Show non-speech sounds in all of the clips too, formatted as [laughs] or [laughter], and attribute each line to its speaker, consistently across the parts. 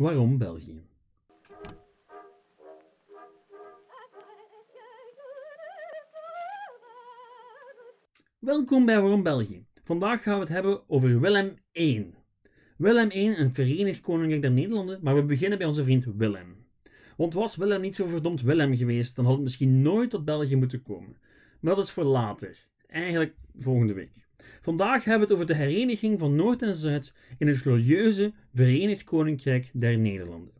Speaker 1: Waarom België? Welkom bij Waarom België. Vandaag gaan we het hebben over Willem I. Willem I, een Verenigd Koninkrijk der Nederlanden, maar we beginnen bij onze vriend Willem. Want was Willem niet zo verdomd Willem geweest, dan had het misschien nooit tot België moeten komen. Maar dat is voor later. Eigenlijk volgende week. Vandaag hebben we het over de hereniging van Noord en Zuid in het glorieuze Verenigd Koninkrijk der Nederlanden.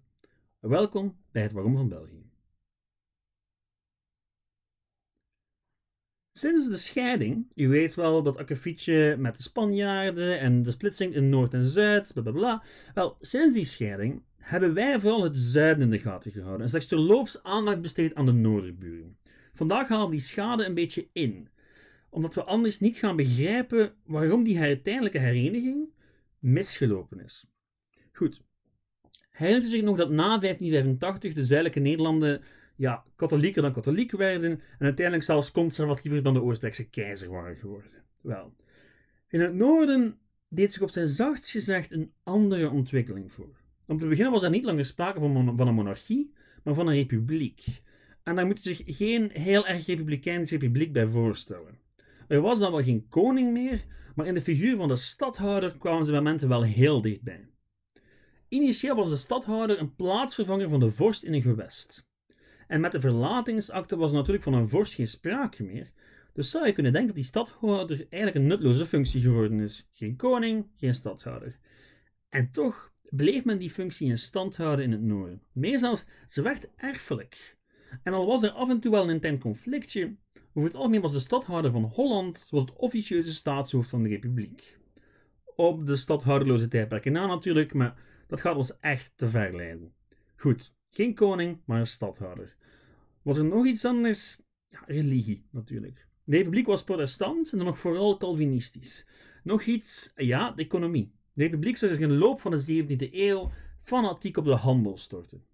Speaker 1: Welkom bij het Waarom van België. Sinds de scheiding, u weet wel dat akkefietje met de Spanjaarden en de splitsing in Noord en Zuid, bla bla bla. Wel, sinds die scheiding hebben wij vooral het zuiden in de gaten gehouden en slechts terloops aandacht besteed aan de noorderburen. Vandaag halen we die schade een beetje in, omdat we anders niet gaan begrijpen waarom die uiteindelijke hereniging misgelopen is. Goed, herinnert u zich nog dat na 1585 de zuidelijke Nederlanden ja, katholieker dan katholiek werden en uiteindelijk zelfs conservatiever dan de Oostenrijkse keizer waren geworden. Wel, in het noorden deed zich op zijn zachtst gezegd een andere ontwikkeling voor. Om te beginnen was er niet langer sprake van, van een monarchie, maar van een republiek. En daar moet zich geen heel erg republikeinsche republiek bij voorstellen. Er was dan wel geen koning meer, maar in de figuur van de stadhouder kwamen ze bij momenten wel heel dichtbij. Initieel was de stadhouder een plaatsvervanger van de vorst in een gewest. En met de verlatingsakte was natuurlijk van een vorst geen sprake meer. Dus zou je kunnen denken dat die stadhouder eigenlijk een nutloze functie geworden is. Geen koning, geen stadhouder. En toch bleef men die functie in stand houden in het noorden. Meer zelfs, ze werd erfelijk. En al was er af en toe wel een intern conflictje, over het algemeen was de stadhouder van Holland zoals het officieuze staatshoofd van de republiek. Op de stadhouderloze tijdperken na natuurlijk, maar dat gaat ons echt te ver leiden. Goed, geen koning, maar een stadhouder. Was er nog iets anders? Ja, religie natuurlijk. De republiek was protestant en dan nog vooral Calvinistisch. Nog iets, ja, de economie. De republiek zou zich in de loop van de 17e eeuw fanatiek op de handel storten.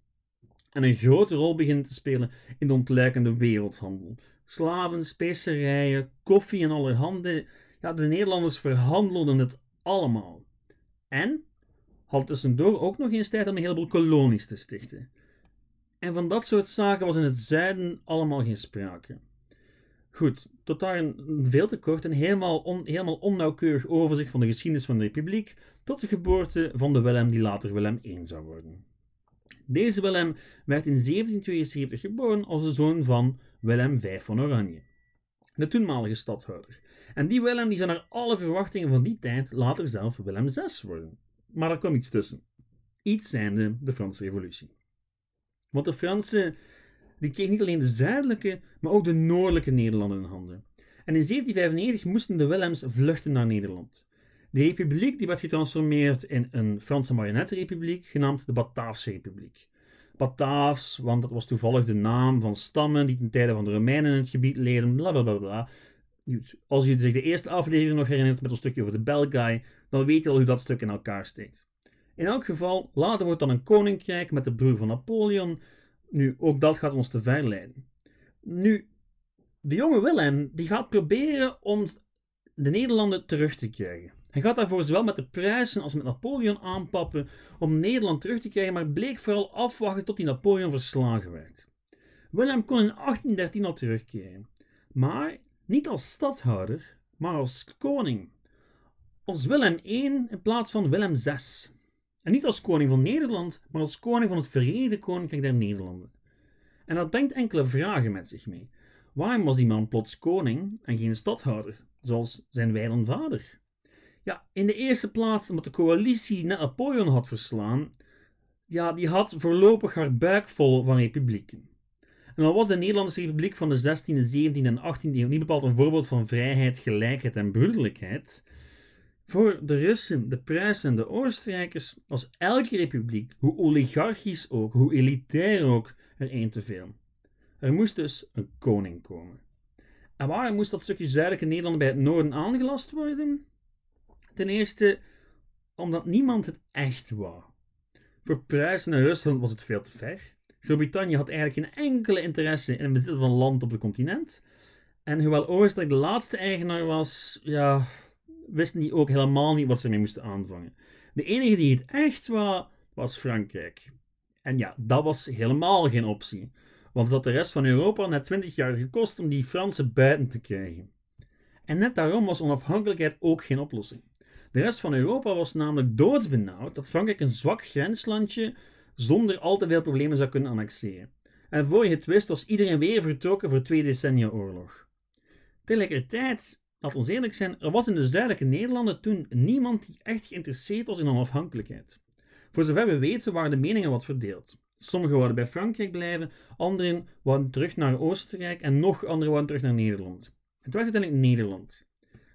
Speaker 1: En een grote rol beginnen te spelen in de ontluikende wereldhandel. Slaven, specerijen, koffie en allerhande. Ja, de Nederlanders verhandelden het allemaal. En had tussendoor ook nog eens tijd om een heleboel kolonies te stichten. En van dat soort zaken was in het zuiden allemaal geen sprake. Goed, tot daar een veel te kort en helemaal, helemaal onnauwkeurig overzicht van de geschiedenis van de Republiek tot de geboorte van de Willem die later Willem I zou worden. Deze Willem werd in 1772 geboren als de zoon van Willem V van Oranje, de toenmalige stadhouder. En die Willem die zou naar alle verwachtingen van die tijd later zelf Willem VI worden. Maar er kwam iets tussen. Iets zijnde de Franse Revolutie. Want de Fransen die kregen niet alleen de zuidelijke, maar ook de noordelijke Nederlanden in handen. En in 1795 moesten de Willems vluchten naar Nederland. De republiek die werd getransformeerd in een Franse marionettenrepubliek, genaamd de Bataafse Republiek. Bataafs, want dat was toevallig de naam van stammen die ten tijde van de Romeinen in het gebied leden, bla bla bla bla. Als je zich de eerste aflevering nog herinnert met een stukje over de Belgai, dan weet je al hoe dat stuk in elkaar steekt. In elk geval, later wordt dan een koninkrijk met de broer van Napoleon. Nu, ook dat gaat ons te ver leiden. Nu, de jonge Willem die gaat proberen om de Nederlanden terug te krijgen. Hij gaat daarvoor zowel met de Pruisen als met Napoleon aanpappen om Nederland terug te krijgen, maar bleek vooral afwachten tot die Napoleon verslagen werd. Willem kon in 1813 al terugkeren, maar niet als stadhouder, maar als koning. Als Willem I in plaats van Willem VI. En niet als koning van Nederland, maar als koning van het Verenigde Koninkrijk der Nederlanden. En dat brengt enkele vragen met zich mee. Waarom was die man plots koning en geen stadhouder, zoals zijn wijlen vader? Ja, in de eerste plaats omdat de coalitie Napoleon had verslaan, ja, die had voorlopig haar buik vol van republieken. En al was de Nederlandse Republiek van de 16e, 17e en 18e eeuw niet bepaald een voorbeeld van vrijheid, gelijkheid en broederlijkheid, voor de Russen, de Pruisen en de Oostenrijkers was elke republiek, hoe oligarchisch ook, hoe elitair ook, er één te veel. Er moest dus een koning komen. En waarom moest dat stukje zuidelijke Nederland bij het noorden aangelast worden? Ten eerste omdat niemand het echt wou. Voor Pruisen en Rusland was het veel te ver. Groot-Brittannië had eigenlijk geen enkele interesse in het bezitten van land op het continent. En hoewel Oostenrijk de laatste eigenaar was, ja, wisten die ook helemaal niet wat ze mee moesten aanvangen. De enige die het echt was, was Frankrijk. En ja, dat was helemaal geen optie, want het had de rest van Europa net 20 jaar gekost om die Fransen buiten te krijgen. En net daarom was onafhankelijkheid ook geen oplossing. De rest van Europa was namelijk doodsbenauwd dat Frankrijk een zwak grenslandje zonder al te veel problemen zou kunnen annexeren. En voor je het wist was iedereen weer vertrokken voor twee decennia oorlog. Tegelijkertijd, laat ons eerlijk zijn, er was in de zuidelijke Nederlanden toen niemand die echt geïnteresseerd was in onafhankelijkheid. Voor zover we weten waren de meningen wat verdeeld. Sommigen wilden bij Frankrijk blijven, anderen wilden terug naar Oostenrijk en nog anderen wilden terug naar Nederland. Het werd uiteindelijk Nederland.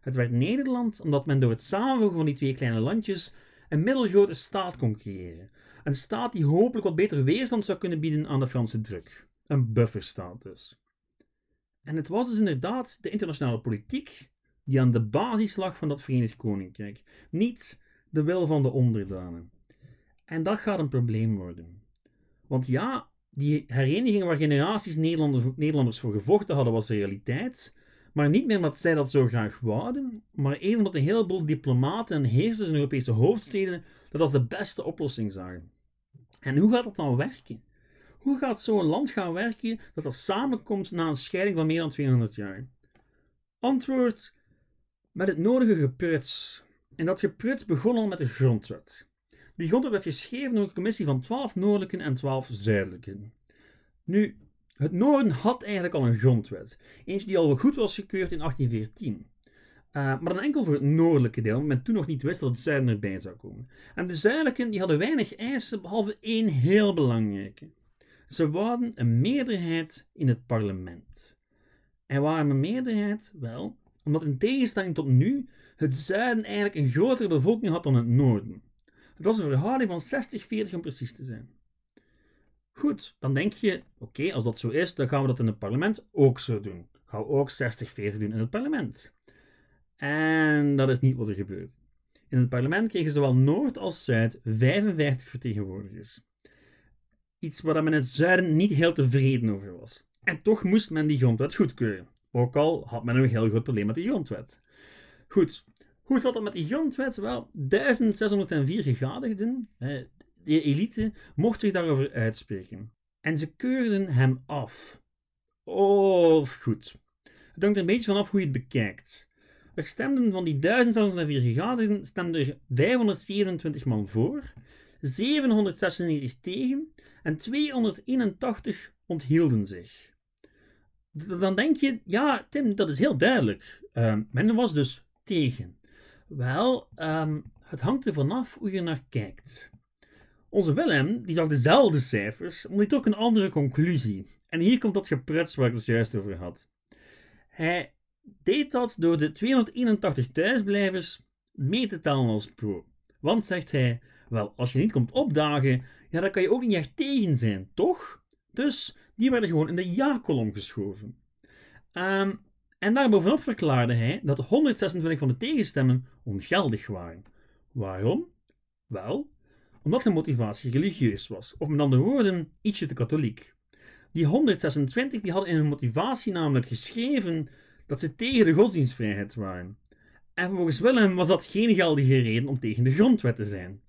Speaker 1: Het werd Nederland omdat men door het samenvoegen van die twee kleine landjes een middelgrote staat kon creëren. Een staat die hopelijk wat beter weerstand zou kunnen bieden aan de Franse druk. Een bufferstaat dus. En het was dus inderdaad de internationale politiek die aan de basis lag van dat Verenigd Koninkrijk, niet de wil van de onderdanen. En dat gaat een probleem worden. Want ja, die hereniging waar generaties Nederlanders, voor gevochten hadden, was de realiteit. Maar niet meer omdat zij dat zo graag wouden, maar even omdat een heleboel diplomaten en heersers in Europese hoofdsteden dat als de beste oplossing zagen. En hoe gaat dat dan werken? Hoe gaat zo'n land gaan werken dat dat samenkomt na een scheiding van meer dan 200 jaar? Antwoord: met het nodige gepruts. En dat gepruts begon al met de grondwet. Die grondwet werd geschreven door een commissie van 12 noordelijke en 12 zuidelijke. Nu, het noorden had eigenlijk al een grondwet. Eentje die al goed was gekeurd in 1814. Uh, maar dan enkel voor het noordelijke deel, omdat men toen nog niet wist dat het zuiden erbij zou komen. En de zuidelijke die hadden weinig eisen, behalve één heel belangrijke. Ze wouden een meerderheid in het parlement. En waarom een meerderheid? Wel, omdat in tegenstelling tot nu het zuiden eigenlijk een grotere bevolking had dan het noorden. Het was een verhouding van 60-40 om precies te zijn. Goed, dan denk je, oké, als dat zo is, dan gaan we dat in het parlement ook zo doen. Gaan we ook 60-40 doen in het parlement. En dat is niet wat er gebeurde. In het parlement kregen zowel Noord als Zuid 55 vertegenwoordigers. Iets waar men het zuiden niet heel tevreden over was. En toch moest men die grondwet goedkeuren. Ook al had men een heel groot probleem met die grondwet. Goed, hoe zat het met die grondwet? Wel, 1604 gegadigden, de elite, mocht zich daarover uitspreken. En ze keurden hem af. Of goed. Het hangt er een beetje vanaf hoe je het bekijkt. Er stemden van die 1604 gegadigden stemden er 527 man voor, 796 tegen en 281 onthielden zich. Dan denk je, ja, Tim, dat is heel duidelijk. Uh, men was dus tegen. Wel, um, het hangt er vanaf hoe je naar kijkt. Onze Willem, die zag dezelfde cijfers, maar die trok een andere conclusie. En hier komt dat gepruts waar ik het juist over had. Hij deed dat door de 281 thuisblijvers mee te tellen als pro. Want, zegt hij, wel, als je niet komt opdagen, ja, dan kan je ook niet echt tegen zijn, toch? Dus die werden gewoon in de ja-kolom geschoven. Um, en daarbovenop verklaarde hij dat 126 van de tegenstemmen ongeldig waren. Waarom? Wel, omdat de motivatie religieus was, of met andere woorden, ietsje te katholiek. Die 126 die hadden in hun motivatie namelijk geschreven dat ze tegen de godsdienstvrijheid waren. En volgens Willem was dat geen geldige reden om tegen de grondwet te zijn.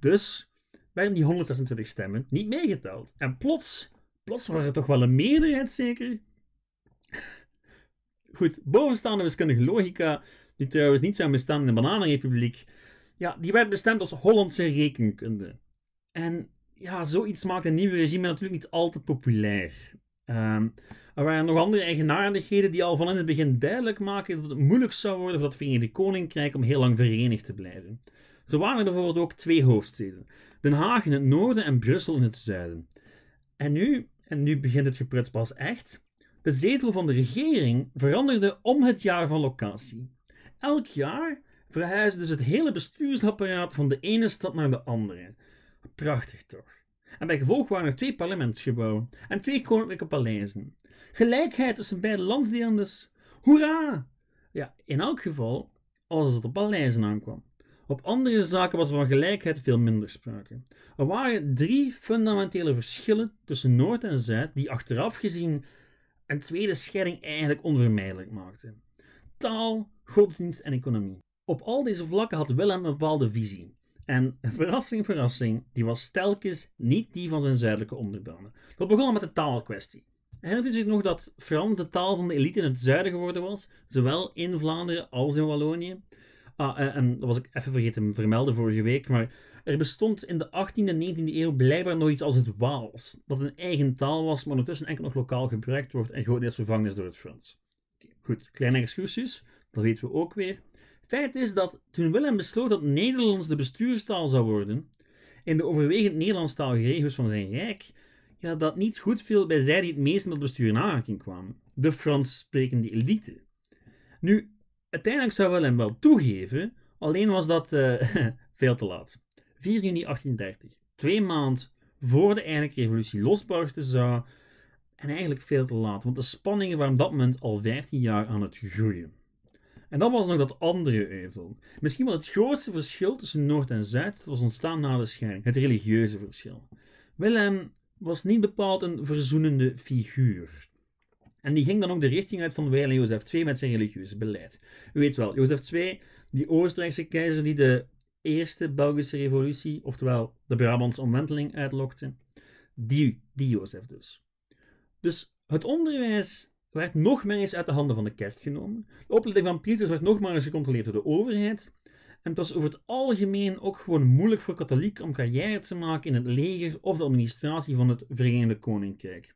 Speaker 1: Dus werden die 126 stemmen niet meegeteld. En plots, plots was er toch wel een meerderheid zeker? Goed, bovenstaande wiskundige logica, die trouwens niet zou bestaan in de Bananenrepubliek, ja, die werd bestemd als Hollandse rekenkunde. En ja, zoiets maakt een nieuwe regime natuurlijk niet al te populair. Um, er waren nog andere eigenaardigheden die al van in het begin duidelijk maken dat het moeilijk zou worden voor het Verenigd Koninkrijk om heel lang verenigd te blijven. Zo waren er bijvoorbeeld ook twee hoofdsteden: Den Haag in het noorden en Brussel in het zuiden. En nu, en nu begint het gepruts pas echt, de zetel van de regering veranderde om het jaar van locatie. Elk jaar verhuisde dus het hele bestuursapparaat van de ene stad naar de andere. Prachtig toch? En bij gevolg waren er twee parlementsgebouwen en twee koninklijke paleizen. Gelijkheid tussen beide landsdelen dus. Hoera! Ja, in elk geval als het op paleizen aankwam. Op andere zaken was van gelijkheid veel minder sprake. Er waren drie fundamentele verschillen tussen Noord en Zuid die achteraf gezien een tweede scheiding eigenlijk onvermijdelijk maakten. Taal, godsdienst en economie. Op al deze vlakken had Willem een bepaalde visie. En [laughs] verrassing, verrassing, die was telkens niet die van zijn zuidelijke onderdanen. Dat begon met de taalkwestie. Herinnert u zich nog dat Frans de taal van de elite in het zuiden geworden was, zowel in Vlaanderen als in Wallonië? Ah, eh, en dat was ik even vergeten te vermelden vorige week, maar er bestond in de 18e en 19e eeuw blijkbaar nog iets als het Waals, dat een eigen taal was, maar ondertussen enkel nog lokaal gebruikt wordt en grotendeels vervangen is door het Frans. goed, kleine excursus, dat weten we ook weer. Feit is dat toen Willem besloot dat Nederlands de bestuurstaal zou worden, in de overwegend Nederlandstalige regio's van zijn rijk, ja, dat niet goed viel bij zij die het meest met bestuur in aanraking kwamen, de Frans sprekende elite. Nu, uiteindelijk zou Willem wel toegeven, alleen was dat uh, [laughs] veel te laat. 4 juni 1830, twee maanden voor de eigenlijke revolutie losbarsten zou, en eigenlijk veel te laat, want de spanningen waren op dat moment al 15 jaar aan het groeien. En dan was nog dat andere euvel. Misschien wel het grootste verschil tussen Noord en Zuid was ontstaan na de scheiding, het religieuze verschil. Willem was niet bepaald een verzoenende figuur. En die ging dan ook de richting uit van Willem Jozef II met zijn religieuze beleid. U weet wel, Jozef II, die Oostenrijkse keizer die de eerste Belgische revolutie, oftewel de Brabantse omwenteling, uitlokte, die, die Jozef dus. Dus het onderwijs werd nog meer eens uit de handen van de kerk genomen. De opleiding van priesters werd nog maar eens gecontroleerd door de overheid. En het was over het algemeen ook gewoon moeilijk voor katholieken om carrière te maken in het leger of de administratie van het Verenigde Koninkrijk.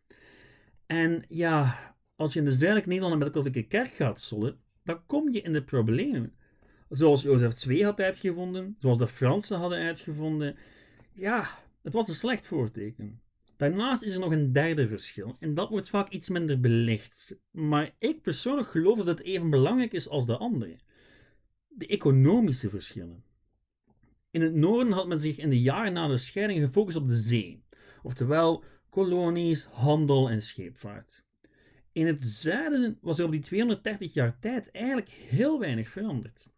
Speaker 1: En ja, als je in de zuidelijke Nederlanden met de katholieke kerk gaat sollen, dan kom je in de problemen. Zoals Jozef II had uitgevonden, zoals de Fransen hadden uitgevonden. Ja, het was een slecht voorteken. Daarnaast is er nog een derde verschil, en dat wordt vaak iets minder belicht. Maar ik persoonlijk geloof dat het even belangrijk is als de andere. De economische verschillen. In het noorden had men zich in de jaren na de scheiding gefocust op de zee, oftewel kolonies, handel en scheepvaart. In het zuiden was er op die 230 jaar tijd eigenlijk heel weinig veranderd.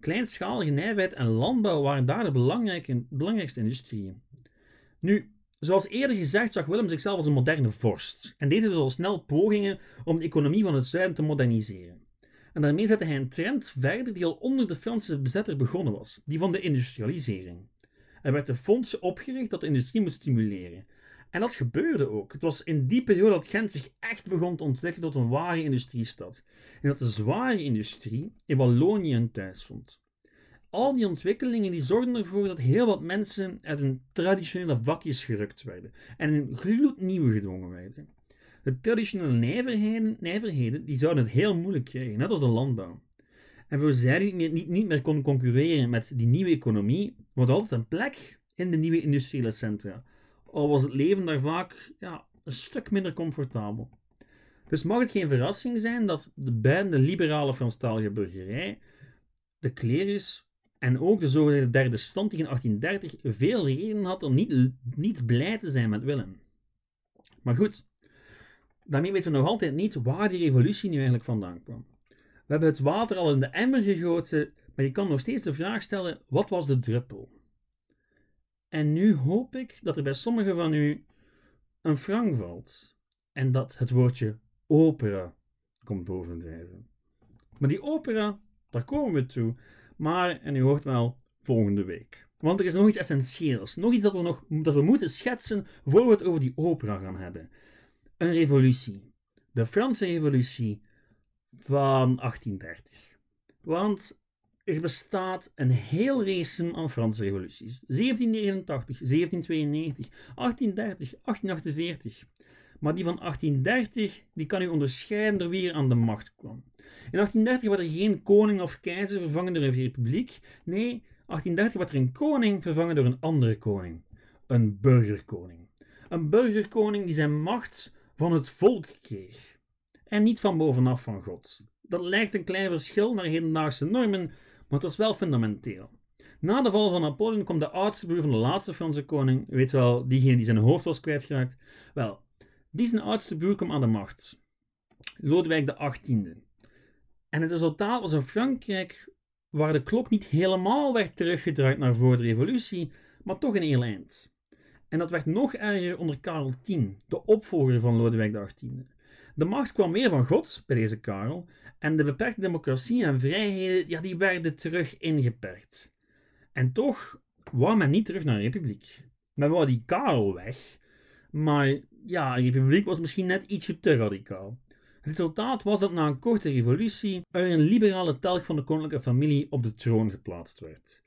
Speaker 1: Kleinschalige nijverheid en landbouw waren daar de belangrijkste industrieën. Nu, Zoals eerder gezegd zag Willem zichzelf als een moderne vorst en deed dus al snel pogingen om de economie van het zuiden te moderniseren. En daarmee zette hij een trend verder die al onder de Franse bezetter begonnen was, die van de industrialisering. Er werden fondsen opgericht dat de industrie moest stimuleren. En dat gebeurde ook. Het was in die periode dat Gent zich echt begon te ontwikkelen tot een ware industriestad. En dat de zware industrie in Wallonië een thuis vond al die ontwikkelingen die zorgden ervoor dat heel wat mensen uit hun traditionele vakjes gerukt werden en in gloednieuwe gedwongen werden. De traditionele nijverheden, nijverheden die zouden het heel moeilijk krijgen, net als de landbouw. En voor zij die niet niet, niet meer konden concurreren met die nieuwe economie, was altijd een plek in de nieuwe industriële centra. Al was het leven daar vaak ja, een stuk minder comfortabel. Dus mag het geen verrassing zijn dat de beide liberale Franstalige burgerij, de klerus en ook de zogenaamde derde stand in 1830 veel reden had om niet, niet blij te zijn met Willem. Maar goed, daarmee weten we nog altijd niet waar die revolutie nu eigenlijk vandaan kwam. We hebben het water al in de emmer gegoten, maar je kan nog steeds de vraag stellen: wat was de druppel? En nu hoop ik dat er bij sommigen van u een frank valt en dat het woordje opera komt bovendrijven. Maar die opera, daar komen we toe. Maar, en u hoort wel, volgende week. Want er is nog iets essentieels. Nog iets dat we, nog, dat we moeten schetsen voor we het over die opera gaan hebben. Een revolutie. De Franse revolutie van 1830. Want er bestaat een heel race aan Franse revoluties. 1789, 1792, 1830, 1848. Maar die van 1830 die kan u onderscheiden door wie er aan de macht kwam. In 1830 werd er geen koning of keizer vervangen door een republiek. Nee, 1830 werd er een koning vervangen door een andere koning. Een burgerkoning. Een burgerkoning die zijn macht van het volk kreeg. En niet van bovenaf van God. Dat lijkt een klein verschil naar hedendaagse normen, maar het was wel fundamenteel. Na de val van Napoleon kwam de oudste broer van de laatste Franse koning, weet wel, diegene die zijn hoofd was kwijtgeraakt. Wel, die zijn oudste broer kwam aan de macht. Lodewijk XVIII. En het resultaat was een Frankrijk waar de klok niet helemaal werd teruggedraaid naar voor de revolutie, maar toch een heel eind. En dat werd nog erger onder Karel X, de opvolger van Lodewijk XVIII. De macht kwam weer van God bij deze Karel en de beperkte democratie en vrijheden ja, die werden terug ingeperkt. En toch wou men niet terug naar een republiek. Men wou die Karel weg, maar ja, een republiek was misschien net ietsje te radicaal. Het resultaat was dat na een korte revolutie er een liberale telg van de koninklijke familie op de troon geplaatst werd.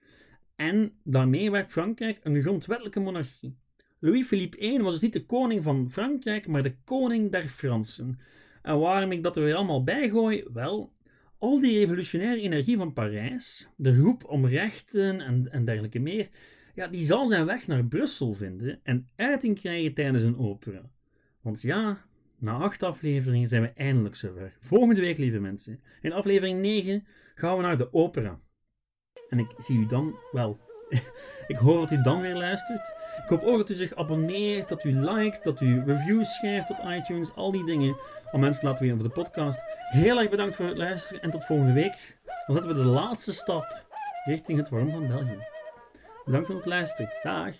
Speaker 1: En daarmee werd Frankrijk een grondwettelijke monarchie. Louis-Philippe I was dus niet de koning van Frankrijk, maar de koning der Fransen. En waarom ik dat er weer allemaal bijgooi? Wel, al die revolutionaire energie van Parijs, de roep om rechten en, en dergelijke meer, ja, die zal zijn weg naar Brussel vinden en uiting krijgen tijdens een opera. Want ja, na acht afleveringen zijn we eindelijk zover. Volgende week, lieve mensen, in aflevering 9 gaan we naar de opera. En ik zie u dan, wel, [laughs] ik hoor dat u dan weer luistert. Ik hoop ook dat u zich abonneert, dat u liked, dat u reviews schrijft op iTunes, al die dingen. Om mensen te laten weten over de podcast. Heel erg bedankt voor het luisteren en tot volgende week. Dan zetten we de laatste stap richting het warm van België. Bedankt voor het luisteren. Dag.